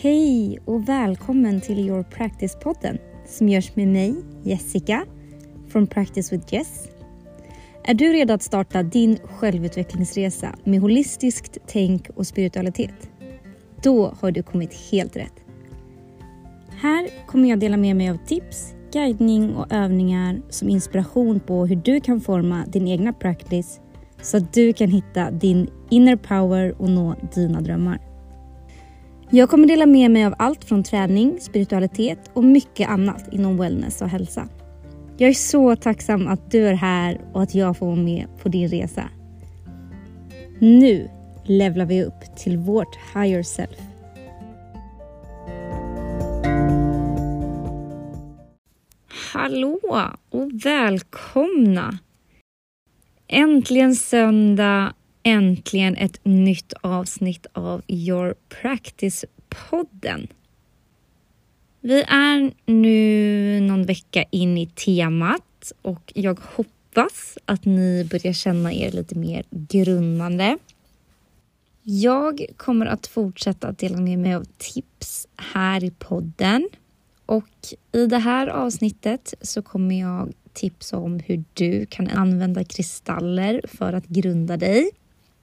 Hej och välkommen till Your Practice-podden som görs med mig, Jessica, från Practice with Jess. Är du redo att starta din självutvecklingsresa med holistiskt tänk och spiritualitet? Då har du kommit helt rätt. Här kommer jag dela med mig av tips, guidning och övningar som inspiration på hur du kan forma din egna practice så att du kan hitta din inner power och nå dina drömmar. Jag kommer dela med mig av allt från träning, spiritualitet och mycket annat inom wellness och hälsa. Jag är så tacksam att du är här och att jag får vara med på din resa. Nu levlar vi upp till vårt higher self. Hallå och välkomna! Äntligen söndag, äntligen ett nytt avsnitt av Your Practice-podden. Vi är nu någon vecka in i temat och jag hoppas att ni börjar känna er lite mer grundande. Jag kommer att fortsätta att dela med mig av tips här i podden och i det här avsnittet så kommer jag tipsa om hur du kan använda kristaller för att grunda dig.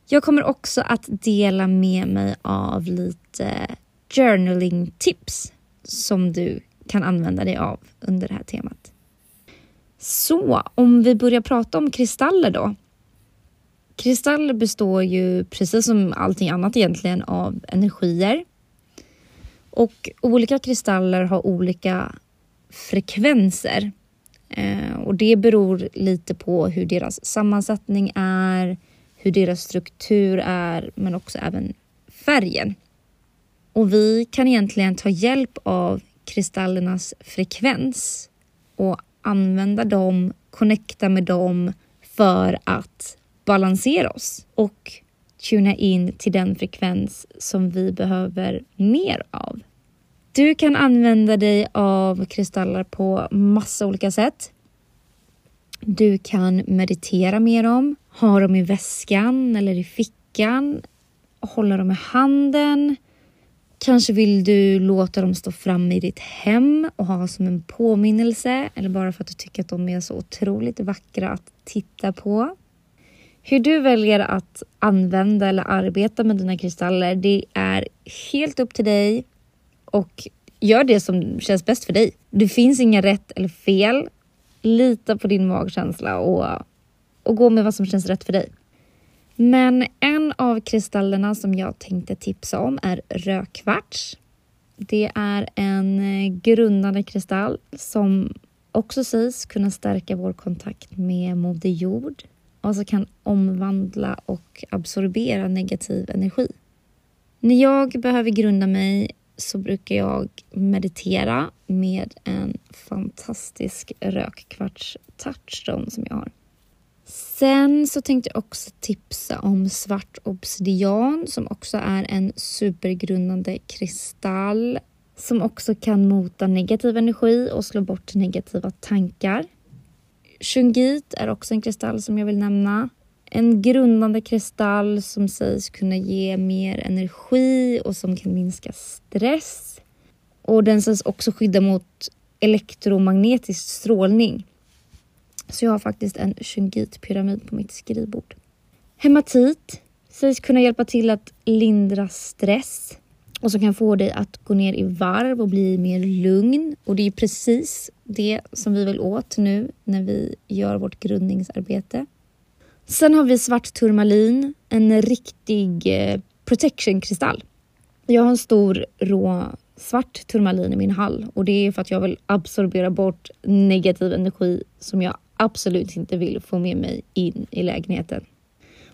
Jag kommer också att dela med mig av lite journaling tips som du kan använda dig av under det här temat. Så om vi börjar prata om kristaller då. Kristaller består ju precis som allting annat egentligen av energier. Och olika kristaller har olika frekvenser. Eh, och det beror lite på hur deras sammansättning är, hur deras struktur är, men också även färgen. Och vi kan egentligen ta hjälp av kristallernas frekvens och använda dem, connecta med dem för att balansera oss och tuna in till den frekvens som vi behöver mer av. Du kan använda dig av kristaller på massa olika sätt. Du kan meditera med dem, ha dem i väskan eller i fickan, hålla dem i handen. Kanske vill du låta dem stå framme i ditt hem och ha som en påminnelse eller bara för att du tycker att de är så otroligt vackra att titta på. Hur du väljer att använda eller arbeta med dina kristaller, det är helt upp till dig och gör det som känns bäst för dig. Det finns inga rätt eller fel. Lita på din magkänsla och, och gå med vad som känns rätt för dig. Men en av kristallerna som jag tänkte tipsa om är rödkvarts. Det är en eh, grundande kristall som också sägs kunna stärka vår kontakt med Moder Jord och så kan omvandla och absorbera negativ energi. När jag behöver grunda mig så brukar jag meditera med en fantastisk rökkvarts touchstone som jag har. Sen så tänkte jag också tipsa om svart obsidian som också är en supergrundande kristall som också kan mota negativ energi och slå bort negativa tankar. Shungit är också en kristall som jag vill nämna. En grundande kristall som sägs kunna ge mer energi och som kan minska stress. Och den sägs också skydda mot elektromagnetisk strålning. Så jag har faktiskt en shungitpyramid på mitt skrivbord. Hematit sägs kunna hjälpa till att lindra stress och som kan få dig att gå ner i varv och bli mer lugn. Och det är precis det som vi vill åt nu när vi gör vårt grundningsarbete. Sen har vi svart turmalin, en riktig eh, protection-kristall. Jag har en stor rå svart turmalin i min hall och det är för att jag vill absorbera bort negativ energi som jag absolut inte vill få med mig in i lägenheten.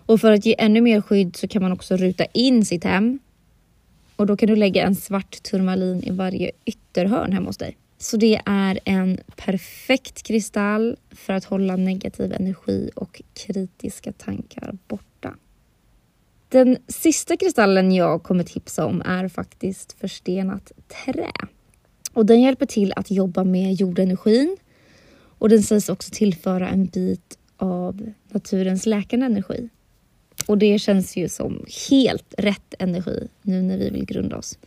Och för att ge ännu mer skydd så kan man också ruta in sitt hem och då kan du lägga en svart turmalin i varje ytterhörn hemma hos dig. Så det är en perfekt kristall för att hålla negativ energi och kritiska tankar borta. Den sista kristallen jag kommer tipsa om är faktiskt förstenat trä. Och den hjälper till att jobba med jordenergin och den sägs också tillföra en bit av naturens läkande energi. Och det känns ju som helt rätt energi nu när vi vill grunda oss.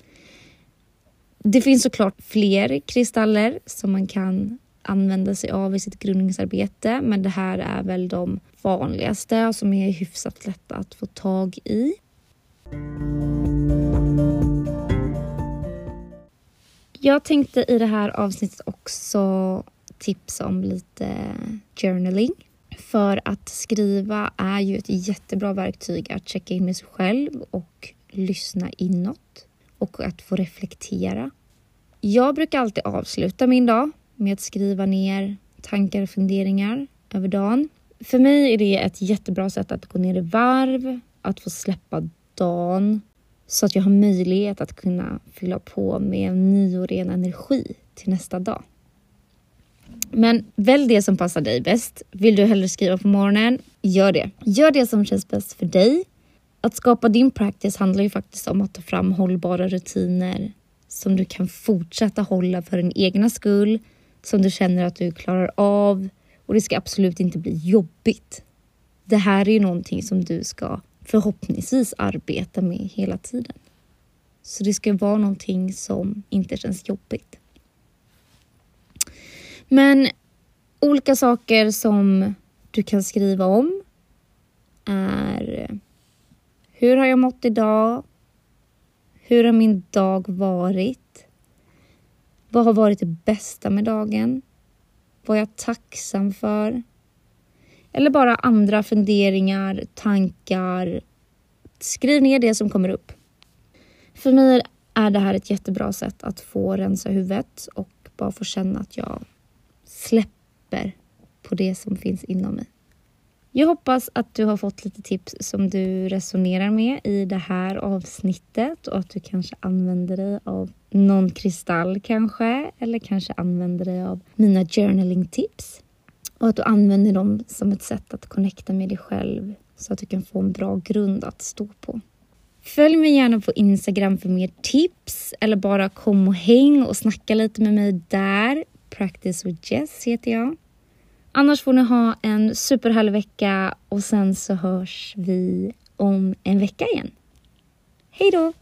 Det finns såklart fler kristaller som man kan använda sig av i sitt grundningsarbete, men det här är väl de vanligaste och som är hyfsat lätta att få tag i. Jag tänkte i det här avsnittet också tipsa om lite journaling. För att skriva är ju ett jättebra verktyg att checka in med sig själv och lyssna inåt och att få reflektera. Jag brukar alltid avsluta min dag med att skriva ner tankar och funderingar över dagen. För mig är det ett jättebra sätt att gå ner i varv, att få släppa dagen så att jag har möjlighet att kunna fylla på med en ny och ren energi till nästa dag. Men välj det som passar dig bäst. Vill du hellre skriva på morgonen? Gör det. Gör det som känns bäst för dig. Att skapa din practice handlar ju faktiskt om att ta fram hållbara rutiner som du kan fortsätta hålla för din egna skull, som du känner att du klarar av och det ska absolut inte bli jobbigt. Det här är ju någonting som du ska förhoppningsvis arbeta med hela tiden. Så det ska vara någonting som inte känns jobbigt. Men olika saker som du kan skriva om är hur har jag mått idag? Hur har min dag varit? Vad har varit det bästa med dagen? Vad är jag tacksam för? Eller bara andra funderingar, tankar. Skriv ner det som kommer upp. För mig är det här ett jättebra sätt att få rensa huvudet och bara få känna att jag släpper på det som finns inom mig. Jag hoppas att du har fått lite tips som du resonerar med i det här avsnittet och att du kanske använder dig av någon kristall kanske eller kanske använder dig av mina journaling tips och att du använder dem som ett sätt att connecta med dig själv så att du kan få en bra grund att stå på. Följ mig gärna på Instagram för mer tips eller bara kom och häng och snacka lite med mig där. Practice with Jess heter jag. Annars får ni ha en superhärlig vecka och sen så hörs vi om en vecka igen. Hej då!